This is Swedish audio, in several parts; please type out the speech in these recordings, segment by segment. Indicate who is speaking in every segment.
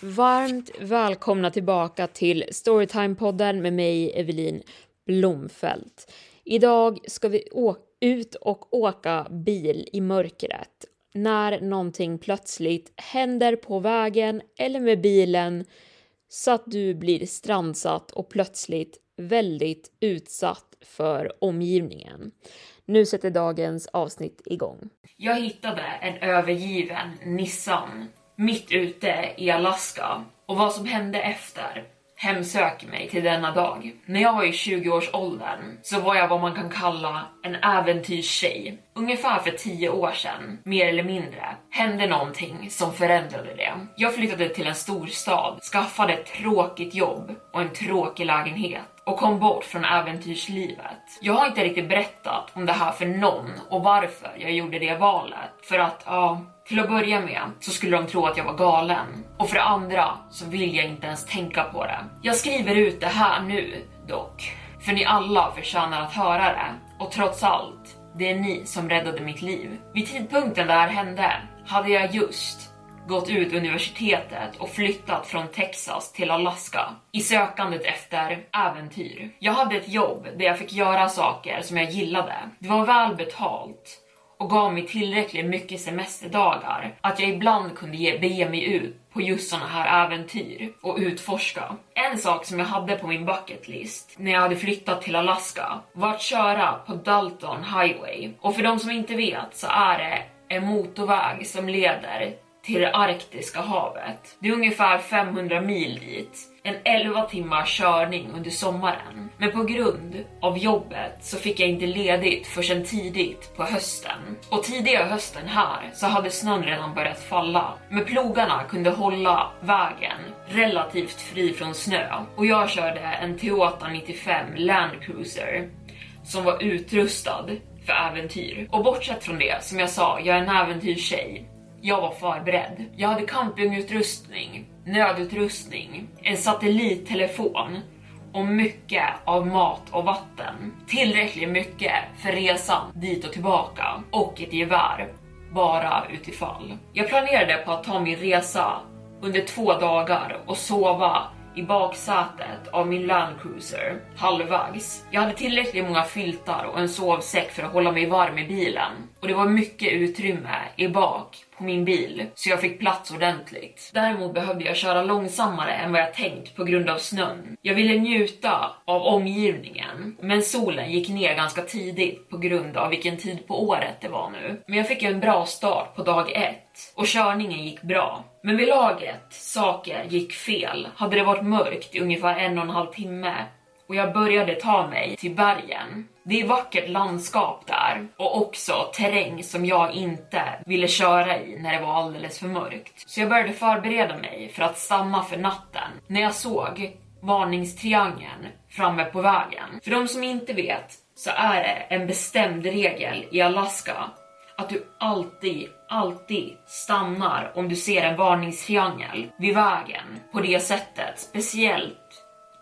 Speaker 1: Varmt välkomna tillbaka till Storytime-podden med mig, Evelin Blomfelt. Idag ska vi ut och åka bil i mörkret. När någonting plötsligt händer på vägen eller med bilen så att du blir strandsatt och plötsligt väldigt utsatt för omgivningen. Nu sätter dagens avsnitt igång. Jag hittade en övergiven Nissan mitt ute i Alaska och vad som hände efter hemsöker mig till denna dag. När jag var i 20-årsåldern så var jag vad man kan kalla en äventyrstjej. Ungefär för 10 år sedan, mer eller mindre, hände någonting som förändrade det. Jag flyttade till en storstad, skaffade ett tråkigt jobb och en tråkig lägenhet och kom bort från äventyrslivet. Jag har inte riktigt berättat om det här för någon och varför jag gjorde det valet. För att, ja, till att börja med så skulle de tro att jag var galen. Och för det andra så vill jag inte ens tänka på det. Jag skriver ut det här nu dock. För ni alla förtjänar att höra det. Och trots allt, det är ni som räddade mitt liv. Vid tidpunkten det här hände hade jag just gått ut universitetet och flyttat från Texas till Alaska i sökandet efter äventyr. Jag hade ett jobb där jag fick göra saker som jag gillade. Det var väl betalt och gav mig tillräckligt mycket semesterdagar att jag ibland kunde ge, bege mig ut på just såna här äventyr och utforska. En sak som jag hade på min bucket list när jag hade flyttat till Alaska var att köra på Dalton Highway. Och för de som inte vet så är det en motorväg som leder till det arktiska havet. Det är ungefär 500 mil dit. En 11 timmars körning under sommaren. Men på grund av jobbet så fick jag inte ledigt förrän tidigt på hösten. Och tidiga hösten här så hade snön redan börjat falla. Men plogarna kunde hålla vägen relativt fri från snö. Och jag körde en Toyota 95 Land Cruiser som var utrustad för äventyr. Och bortsett från det, som jag sa, jag är en äventyrstjej. Jag var förberedd. Jag hade campingutrustning, nödutrustning, en satellittelefon och mycket av mat och vatten. Tillräckligt mycket för resan dit och tillbaka och ett gevär bara utifall. Jag planerade på att ta min resa under två dagar och sova i baksätet av min Land Cruiser halvvägs. Jag hade tillräckligt många filtar och en sovsäck för att hålla mig varm i bilen och det var mycket utrymme i bak på min bil så jag fick plats ordentligt. Däremot behövde jag köra långsammare än vad jag tänkt på grund av snön. Jag ville njuta av omgivningen, men solen gick ner ganska tidigt på grund av vilken tid på året det var nu. Men jag fick en bra start på dag ett och körningen gick bra. Men vid laget saker gick fel hade det varit mörkt i ungefär en och en halv timme och jag började ta mig till bergen. Det är vackert landskap där och också terräng som jag inte ville köra i när det var alldeles för mörkt. Så jag började förbereda mig för att stanna för natten när jag såg varningstriangeln framme på vägen. För de som inte vet så är det en bestämd regel i Alaska att du alltid, alltid stannar om du ser en varningstriangel vid vägen på det sättet, speciellt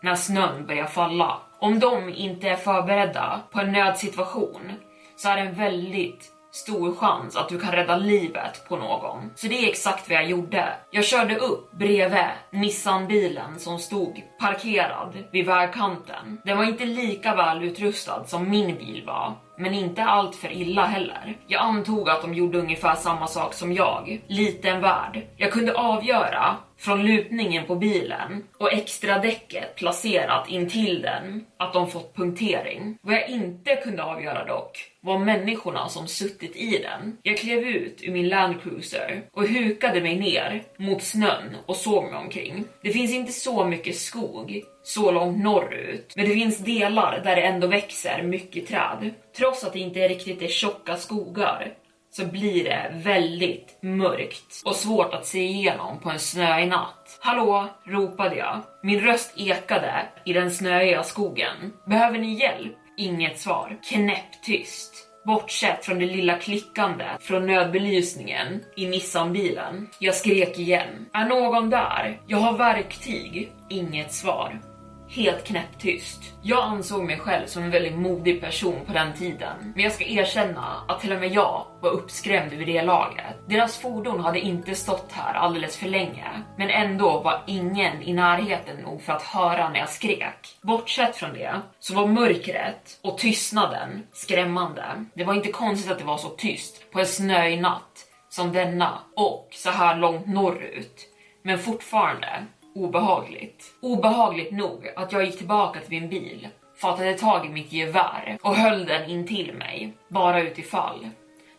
Speaker 1: när snön börjar falla. Om de inte är förberedda på en nödsituation så är det en väldigt stor chans att du kan rädda livet på någon. Så det är exakt vad jag gjorde. Jag körde upp bredvid Nissan-bilen som stod parkerad vid vägkanten. Den var inte lika väl utrustad som min bil var, men inte allt för illa heller. Jag antog att de gjorde ungefär samma sak som jag. Liten värld. Jag kunde avgöra från lutningen på bilen och extra däcket placerat intill den att de fått punktering. Vad jag inte kunde avgöra dock var människorna som suttit i den. Jag klev ut ur min Landcruiser och hukade mig ner mot snön och såg mig omkring. Det finns inte så mycket skog så långt norrut, men det finns delar där det ändå växer mycket träd. Trots att det inte riktigt är tjocka skogar så blir det väldigt mörkt och svårt att se igenom på en snöig natt. Hallå, ropade jag. Min röst ekade i den snöiga skogen. Behöver ni hjälp? Inget svar. Knäpptyst. Bortsett från det lilla klickandet från nödbelysningen i Nissan-bilen. Jag skrek igen. Är någon där? Jag har verktyg. Inget svar helt knäpptyst. Jag ansåg mig själv som en väldigt modig person på den tiden, men jag ska erkänna att till och med jag var uppskrämd vid det laget. Deras fordon hade inte stått här alldeles för länge, men ändå var ingen i närheten nog för att höra när jag skrek. Bortsett från det så var mörkret och tystnaden skrämmande. Det var inte konstigt att det var så tyst på en snöig natt som denna och så här långt norrut. Men fortfarande obehagligt. Obehagligt nog att jag gick tillbaka till min bil, fattade tag i mitt gevär och höll den in till mig, bara utifall.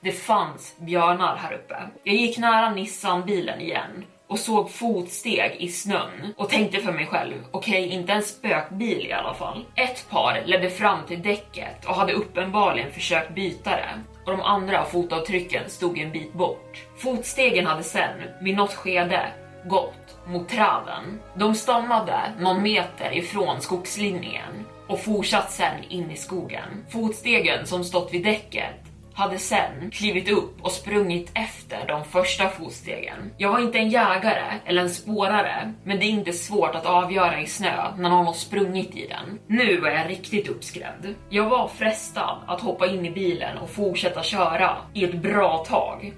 Speaker 1: Det fanns björnar här uppe. Jag gick nära Nissan-bilen igen och såg fotsteg i snön och tänkte för mig själv, okej, okay, inte en spökbil i alla fall. Ett par ledde fram till däcket och hade uppenbarligen försökt byta det och de andra fotavtrycken stod en bit bort. Fotstegen hade sen, vid något skede, gått mot träden. De stannade någon meter ifrån skogslinjen och fortsatt sen in i skogen. Fotstegen som stått vid däcket hade sen klivit upp och sprungit efter de första fotstegen. Jag var inte en jägare eller en spårare, men det är inte svårt att avgöra i snö när någon har sprungit i den. Nu var jag riktigt uppskrämd. Jag var frestad att hoppa in i bilen och fortsätta köra i ett bra tag.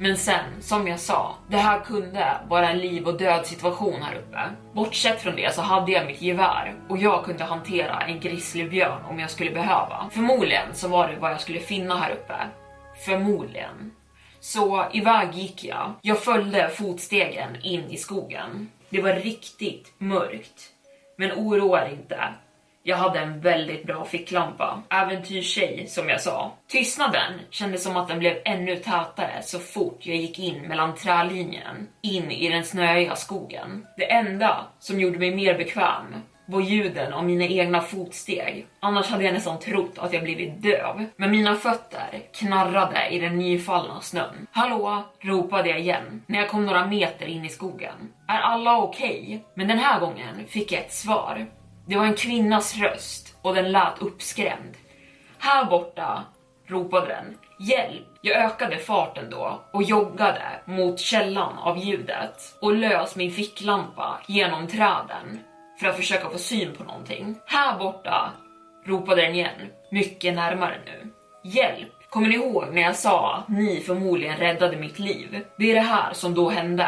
Speaker 1: Men sen, som jag sa, det här kunde vara en liv och död situation här uppe. Bortsett från det så hade jag mitt gevär och jag kunde hantera en grizzlybjörn om jag skulle behöva. Förmodligen så var det vad jag skulle finna här uppe. Förmodligen. Så iväg gick jag. Jag följde fotstegen in i skogen. Det var riktigt mörkt. Men oroa er inte. Jag hade en väldigt bra ficklampa. Äventyrstjej som jag sa. Tystnaden kändes som att den blev ännu tätare så fort jag gick in mellan trälinjen in i den snöiga skogen. Det enda som gjorde mig mer bekväm var ljuden av mina egna fotsteg. Annars hade jag nästan trott att jag blivit döv. Men mina fötter knarrade i den nyfallna snön. Hallå, ropade jag igen när jag kom några meter in i skogen. Är alla okej? Okay? Men den här gången fick jag ett svar. Det var en kvinnas röst och den lät uppskrämd. Här borta, ropade den. Hjälp! Jag ökade farten då och joggade mot källan av ljudet och lös min ficklampa genom träden för att försöka få syn på någonting. Här borta, ropade den igen, mycket närmare nu. Hjälp! Kommer ni ihåg när jag sa att ni förmodligen räddade mitt liv? Det är det här som då hände.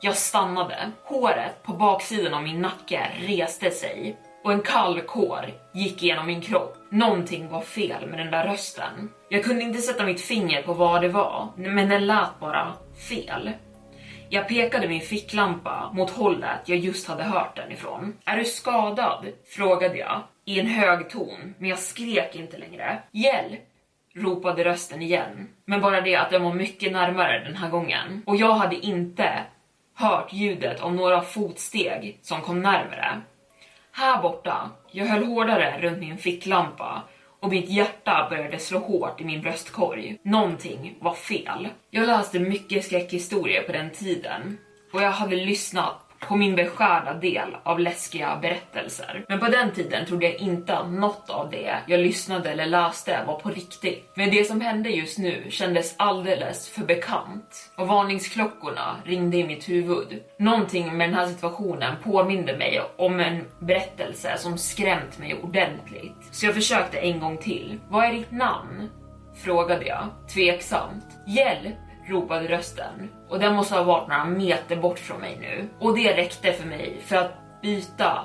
Speaker 1: Jag stannade. Håret på baksidan av min nacke reste sig och en kall kår gick genom min kropp. Någonting var fel med den där rösten. Jag kunde inte sätta mitt finger på vad det var, men den lät bara fel. Jag pekade min ficklampa mot hållet jag just hade hört den ifrån. Är du skadad? frågade jag i en hög ton, men jag skrek inte längre. Hjälp! ropade rösten igen, men bara det att den var mycket närmare den här gången. Och jag hade inte hört ljudet av några fotsteg som kom närmare. Här borta, jag höll hårdare runt min ficklampa och mitt hjärta började slå hårt i min bröstkorg. Någonting var fel. Jag läste mycket skräckhistorier på den tiden och jag hade lyssnat på min beskärda del av läskiga berättelser. Men på den tiden trodde jag inte att något av det jag lyssnade eller läste var på riktigt. Men det som hände just nu kändes alldeles för bekant och varningsklockorna ringde i mitt huvud. Någonting med den här situationen påminde mig om en berättelse som skrämt mig ordentligt. Så jag försökte en gång till. Vad är ditt namn? Frågade jag tveksamt. Hjälp! Ropade rösten och den måste ha varit några meter bort från mig nu. Och det räckte för mig för att byta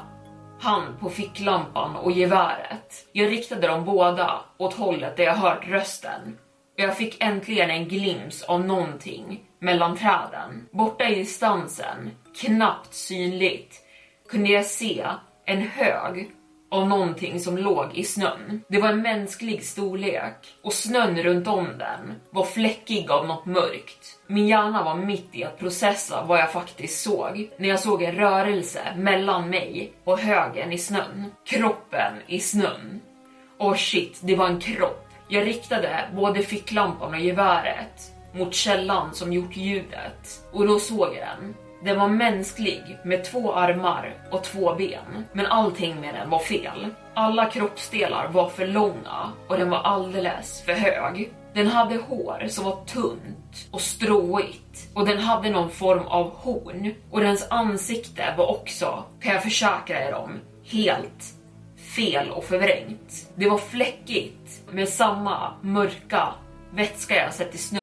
Speaker 1: hand på ficklampan och geväret. Jag riktade dem båda åt hållet där jag hört rösten och jag fick äntligen en glimt av någonting mellan träden. Borta i distansen, knappt synligt, kunde jag se en hög av någonting som låg i snön. Det var en mänsklig storlek och snön runt om den var fläckig av något mörkt. Min hjärna var mitt i att processa vad jag faktiskt såg när jag såg en rörelse mellan mig och högen i snön. Kroppen i snön. Och shit, det var en kropp. Jag riktade både ficklampan och geväret mot källan som gjort ljudet och då såg jag den. Den var mänsklig med två armar och två ben, men allting med den var fel. Alla kroppsdelar var för långa och den var alldeles för hög. Den hade hår som var tunt och stråigt och den hade någon form av horn och dens ansikte var också, kan jag försäkra er om, helt fel och förvrängt. Det var fläckigt med samma mörka vätska jag sett i snö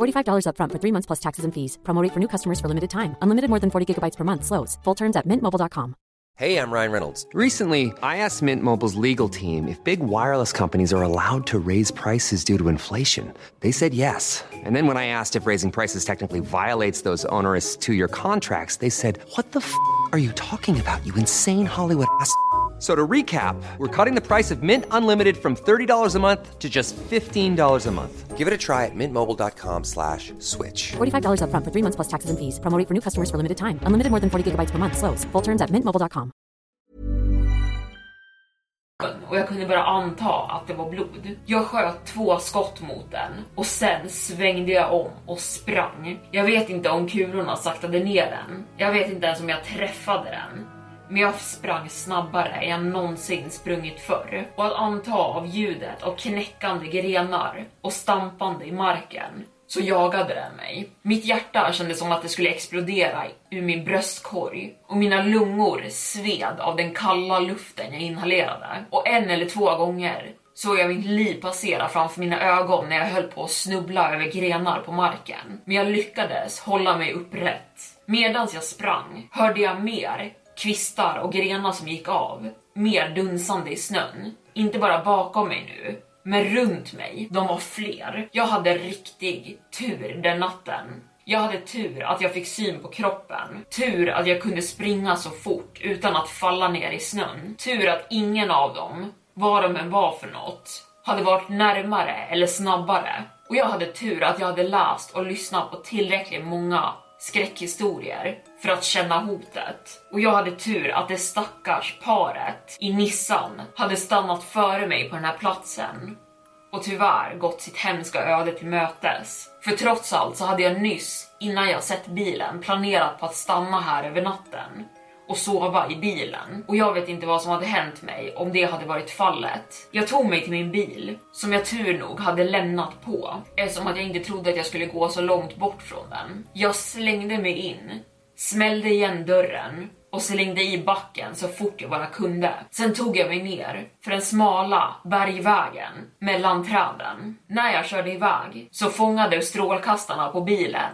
Speaker 2: $45 upfront for three months plus taxes and fees. Promo rate for new customers for limited time. Unlimited more than 40 gigabytes per month. Slows. Full terms at mintmobile.com.
Speaker 3: Hey, I'm Ryan Reynolds. Recently, I asked Mint Mobile's legal team if big wireless companies are allowed to raise prices due to inflation. They said yes. And then when I asked if raising prices technically violates those onerous two-year contracts, they said, "What the f*** are you talking about? You insane Hollywood ass." So to recap, we're cutting the price of Mint Unlimited from $30 a month to just $15 a month. Give it a try at mintmobile.com slash switch.
Speaker 2: $45 upfront for three months plus taxes and fees. Promo rate for new customers for limited time. Unlimited more than 40 gigabytes per month. Slows. Full terms at mintmobile.com.
Speaker 1: och jag kunde bara anta att det var blod. Jag sköt två skott mot den och sen svängde jag om och sprang. Jag vet inte om kulorna saktade ner den. Jag vet inte ens om jag träffade den. Men jag sprang snabbare än jag någonsin sprungit förr. Och att anta av ljudet av knäckande grenar och stampande i marken så jagade den mig. Mitt hjärta kändes som att det skulle explodera ur min bröstkorg och mina lungor sved av den kalla luften jag inhalerade. Och en eller två gånger såg jag mitt liv passera framför mina ögon när jag höll på att snubbla över grenar på marken. Men jag lyckades hålla mig upprätt. Medan jag sprang hörde jag mer kvistar och grenar som gick av. Mer dunsande i snön. Inte bara bakom mig nu, men runt mig. De var fler. Jag hade riktig tur den natten. Jag hade tur att jag fick syn på kroppen. Tur att jag kunde springa så fort utan att falla ner i snön. Tur att ingen av dem, vad de än var för något, hade varit närmare eller snabbare. Och jag hade tur att jag hade läst och lyssnat på tillräckligt många skräckhistorier för att känna hotet. Och jag hade tur att det stackars paret i Nissan hade stannat före mig på den här platsen och tyvärr gått sitt hemska öde till mötes. För trots allt så hade jag nyss, innan jag sett bilen, planerat på att stanna här över natten och sova i bilen. Och jag vet inte vad som hade hänt mig om det hade varit fallet. Jag tog mig till min bil, som jag tur nog hade lämnat på, eftersom att jag inte trodde att jag skulle gå så långt bort från den. Jag slängde mig in, smällde igen dörren och slängde i backen så fort jag bara kunde. Sen tog jag mig ner för den smala bergvägen mellan träden. När jag körde iväg så fångade strålkastarna på bilen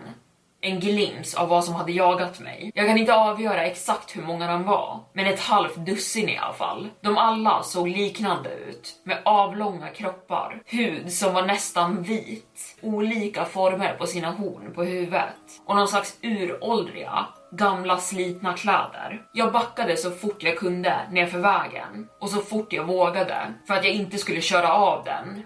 Speaker 1: en glimt av vad som hade jagat mig. Jag kan inte avgöra exakt hur många de var, men ett halvt dussin i alla fall. De alla såg liknande ut, med avlånga kroppar, hud som var nästan vit, olika former på sina horn på huvudet och någon slags uråldriga, gamla slitna kläder. Jag backade så fort jag kunde nerför vägen och så fort jag vågade för att jag inte skulle köra av den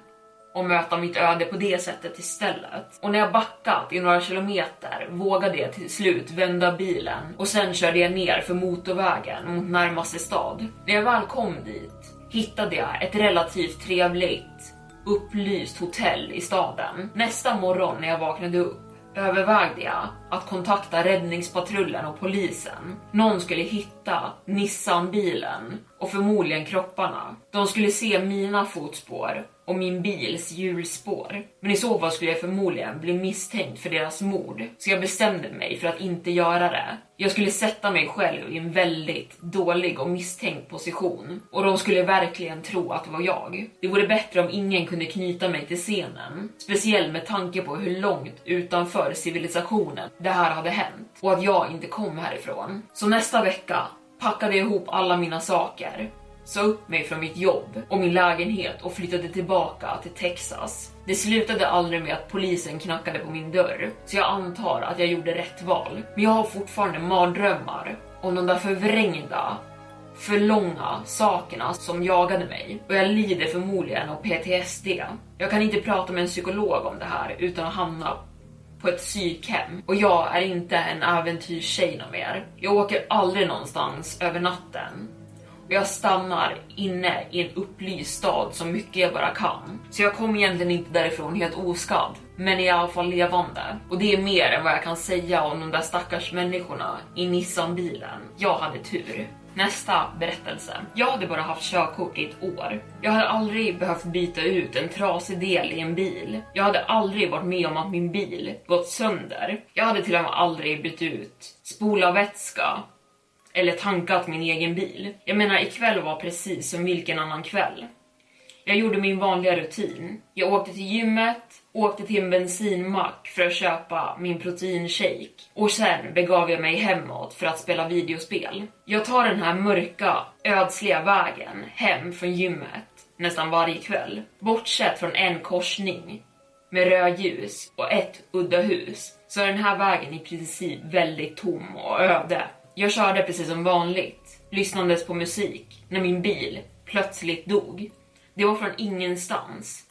Speaker 1: och möta mitt öde på det sättet istället. Och när jag backat i några kilometer vågade jag till slut vända bilen och sen körde jag ner för motorvägen mot närmaste stad. När jag väl kom dit hittade jag ett relativt trevligt upplyst hotell i staden. Nästa morgon när jag vaknade upp övervägde jag att kontakta räddningspatrullen och polisen. Någon skulle hitta Nissan-bilen och förmodligen kropparna. De skulle se mina fotspår och min bils hjulspår. Men i så fall skulle jag förmodligen bli misstänkt för deras mord. Så jag bestämde mig för att inte göra det. Jag skulle sätta mig själv i en väldigt dålig och misstänkt position. Och de skulle verkligen tro att det var jag. Det vore bättre om ingen kunde knyta mig till scenen. Speciellt med tanke på hur långt utanför civilisationen det här hade hänt. Och att jag inte kom härifrån. Så nästa vecka packade jag ihop alla mina saker sa upp mig från mitt jobb och min lägenhet och flyttade tillbaka till Texas. Det slutade aldrig med att polisen knackade på min dörr, så jag antar att jag gjorde rätt val. Men jag har fortfarande mardrömmar om de där förvrängda, för långa sakerna som jagade mig och jag lider förmodligen av PTSD. Jag kan inte prata med en psykolog om det här utan att hamna på ett psykhem och jag är inte en äventyrstjej någon mer. Jag åker aldrig någonstans över natten och jag stannar inne i en upplyst stad så mycket jag bara kan. Så jag kom egentligen inte därifrån helt oskadd, men i alla fall levande. Och det är mer än vad jag kan säga om de där stackars människorna i Nissan-bilen. Jag hade tur. Nästa berättelse. Jag hade bara haft körkort i ett år. Jag hade aldrig behövt byta ut en trasig del i en bil. Jag hade aldrig varit med om att min bil gått sönder. Jag hade till och med aldrig bytt ut spolarvätska eller tankat min egen bil. Jag menar, ikväll var precis som vilken annan kväll. Jag gjorde min vanliga rutin. Jag åkte till gymmet, åkte till en bensinmack för att köpa min proteinshake och sen begav jag mig hemåt för att spela videospel. Jag tar den här mörka, ödsliga vägen hem från gymmet nästan varje kväll. Bortsett från en korsning med rödljus och ett udda hus så är den här vägen i princip väldigt tom och öde. Jag körde precis som vanligt, lyssnandes på musik, när min bil plötsligt dog. Det var från ingenstans.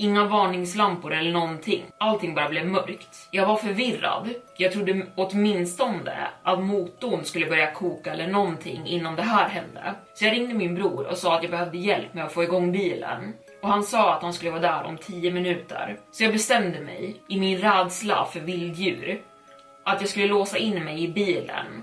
Speaker 1: Inga varningslampor eller någonting. Allting bara blev mörkt. Jag var förvirrad. Jag trodde åtminstone att motorn skulle börja koka eller någonting innan det här hände. Så jag ringde min bror och sa att jag behövde hjälp med att få igång bilen. Och han sa att han skulle vara där om 10 minuter. Så jag bestämde mig, i min rädsla för vilddjur, att jag skulle låsa in mig i bilen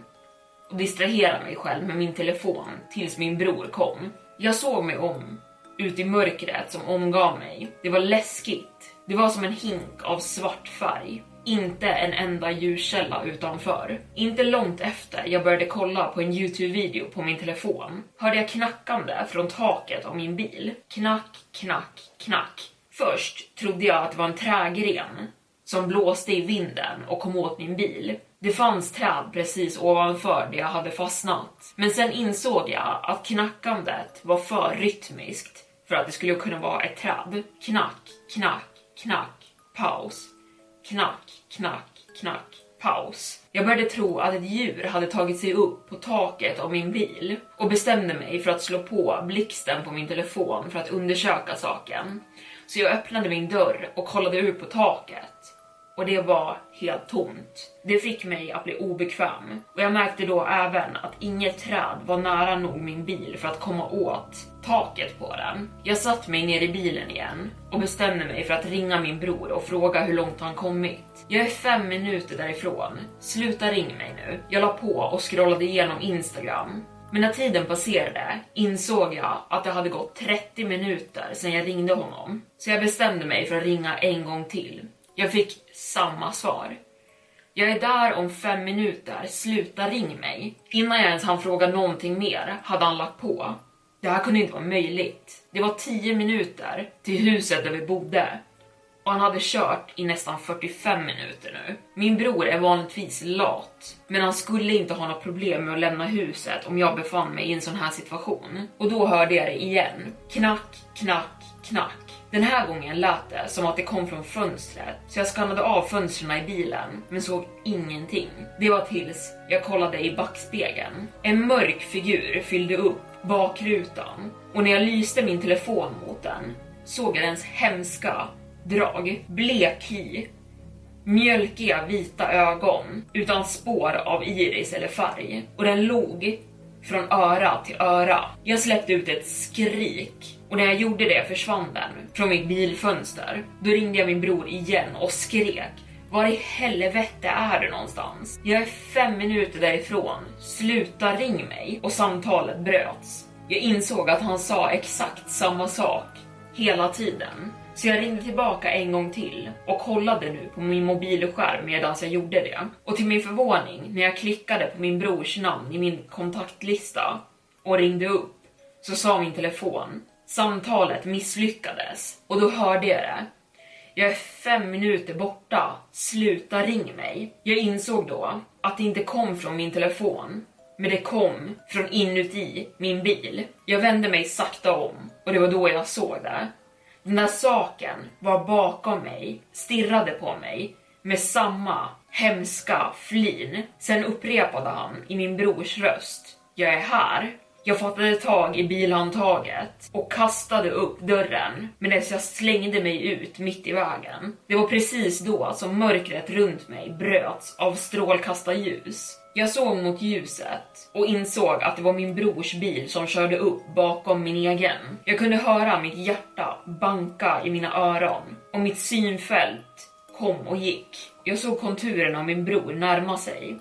Speaker 1: och distrahera mig själv med min telefon tills min bror kom. Jag såg mig om ut i mörkret som omgav mig. Det var läskigt. Det var som en hink av svart färg. Inte en enda ljuskälla utanför. Inte långt efter jag började kolla på en Youtube-video på min telefon hörde jag knackande från taket av min bil. Knack, knack, knack. Först trodde jag att det var en trägren som blåste i vinden och kom åt min bil. Det fanns träd precis ovanför där jag hade fastnat. Men sen insåg jag att knackandet var för rytmiskt för att det skulle kunna vara ett träd. Knack, knack, knack, paus. Knack, knack, knack, paus. Jag började tro att ett djur hade tagit sig upp på taket av min bil och bestämde mig för att slå på blixten på min telefon för att undersöka saken. Så jag öppnade min dörr och kollade ut på taket och det var helt tomt. Det fick mig att bli obekväm och jag märkte då även att inget träd var nära nog min bil för att komma åt taket på den. Jag satt mig ner i bilen igen och bestämde mig för att ringa min bror och fråga hur långt han kommit. Jag är fem minuter därifrån. Sluta ring mig nu. Jag la på och scrollade igenom Instagram. Men när tiden passerade insåg jag att det hade gått 30 minuter sedan jag ringde honom. Så jag bestämde mig för att ringa en gång till. Jag fick samma svar. Jag är där om fem minuter, sluta ring mig. Innan jag ens hann fråga någonting mer hade han lagt på. Det här kunde inte vara möjligt. Det var 10 minuter till huset där vi bodde och han hade kört i nästan 45 minuter nu. Min bror är vanligtvis lat, men han skulle inte ha något problem med att lämna huset om jag befann mig i en sån här situation. Och då hörde jag det igen. Knack, knack, knack. Den här gången lät det som att det kom från fönstret, så jag skannade av fönstren i bilen, men såg ingenting. Det var tills jag kollade i backspegeln. En mörk figur fyllde upp bakrutan och när jag lyste min telefon mot den såg jag dens hemska drag, blek hy, mjölkiga vita ögon utan spår av iris eller färg och den log från öra till öra. Jag släppte ut ett skrik och när jag gjorde det försvann den från mitt bilfönster. Då ringde jag min bror igen och skrek. Var i helvete är du någonstans? Jag är fem minuter därifrån. Sluta ring mig. Och samtalet bröts. Jag insåg att han sa exakt samma sak hela tiden. Så jag ringde tillbaka en gång till och kollade nu på min mobilskärm medan jag gjorde det. Och till min förvåning, när jag klickade på min brors namn i min kontaktlista och ringde upp, så sa min telefon Samtalet misslyckades och då hörde jag det. Jag är fem minuter borta, sluta ring mig. Jag insåg då att det inte kom från min telefon, men det kom från inuti min bil. Jag vände mig sakta om och det var då jag såg det. Den där saken var bakom mig, stirrade på mig med samma hemska flin. Sen upprepade han i min brors röst. Jag är här. Jag fattade tag i bilhandtaget och kastade upp dörren medan jag slängde mig ut mitt i vägen. Det var precis då som mörkret runt mig bröts av strålkastarljus. Jag såg mot ljuset och insåg att det var min brors bil som körde upp bakom min egen. Jag kunde höra mitt hjärta banka i mina öron och mitt synfält kom och gick. Jag såg konturerna av min bror närma sig.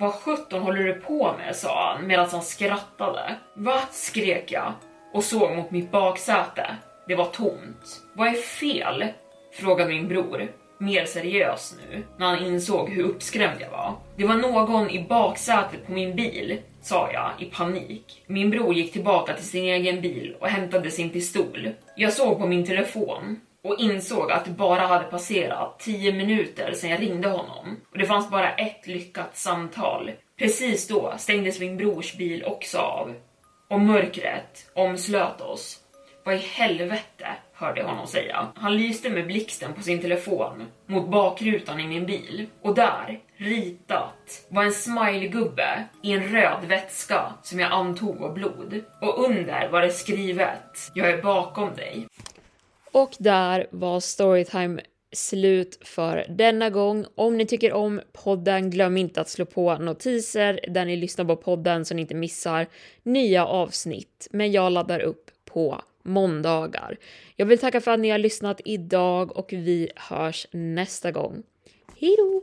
Speaker 1: Vad sjutton håller du på med? sa han medan han skrattade. Va? skrek jag och såg mot mitt baksäte. Det var tomt. Vad är fel? frågade min bror mer seriös nu när han insåg hur uppskrämd jag var. Det var någon i baksätet på min bil, sa jag i panik. Min bror gick tillbaka till sin egen bil och hämtade sin pistol. Jag såg på min telefon och insåg att det bara hade passerat 10 minuter sedan jag ringde honom och det fanns bara ett lyckat samtal. Precis då stängdes min brors bil också av och mörkret omslöt oss. Vad i helvete, hörde jag honom säga. Han lyste med blixten på sin telefon mot bakrutan i min bil och där, ritat, var en smileygubbe i en röd vätska som jag antog var blod. Och under var det skrivet Jag är bakom dig.
Speaker 4: Och där var Storytime slut för denna gång. Om ni tycker om podden, glöm inte att slå på notiser där ni lyssnar på podden så ni inte missar nya avsnitt. Men jag laddar upp på måndagar. Jag vill tacka för att ni har lyssnat idag och vi hörs nästa gång. Hejdå!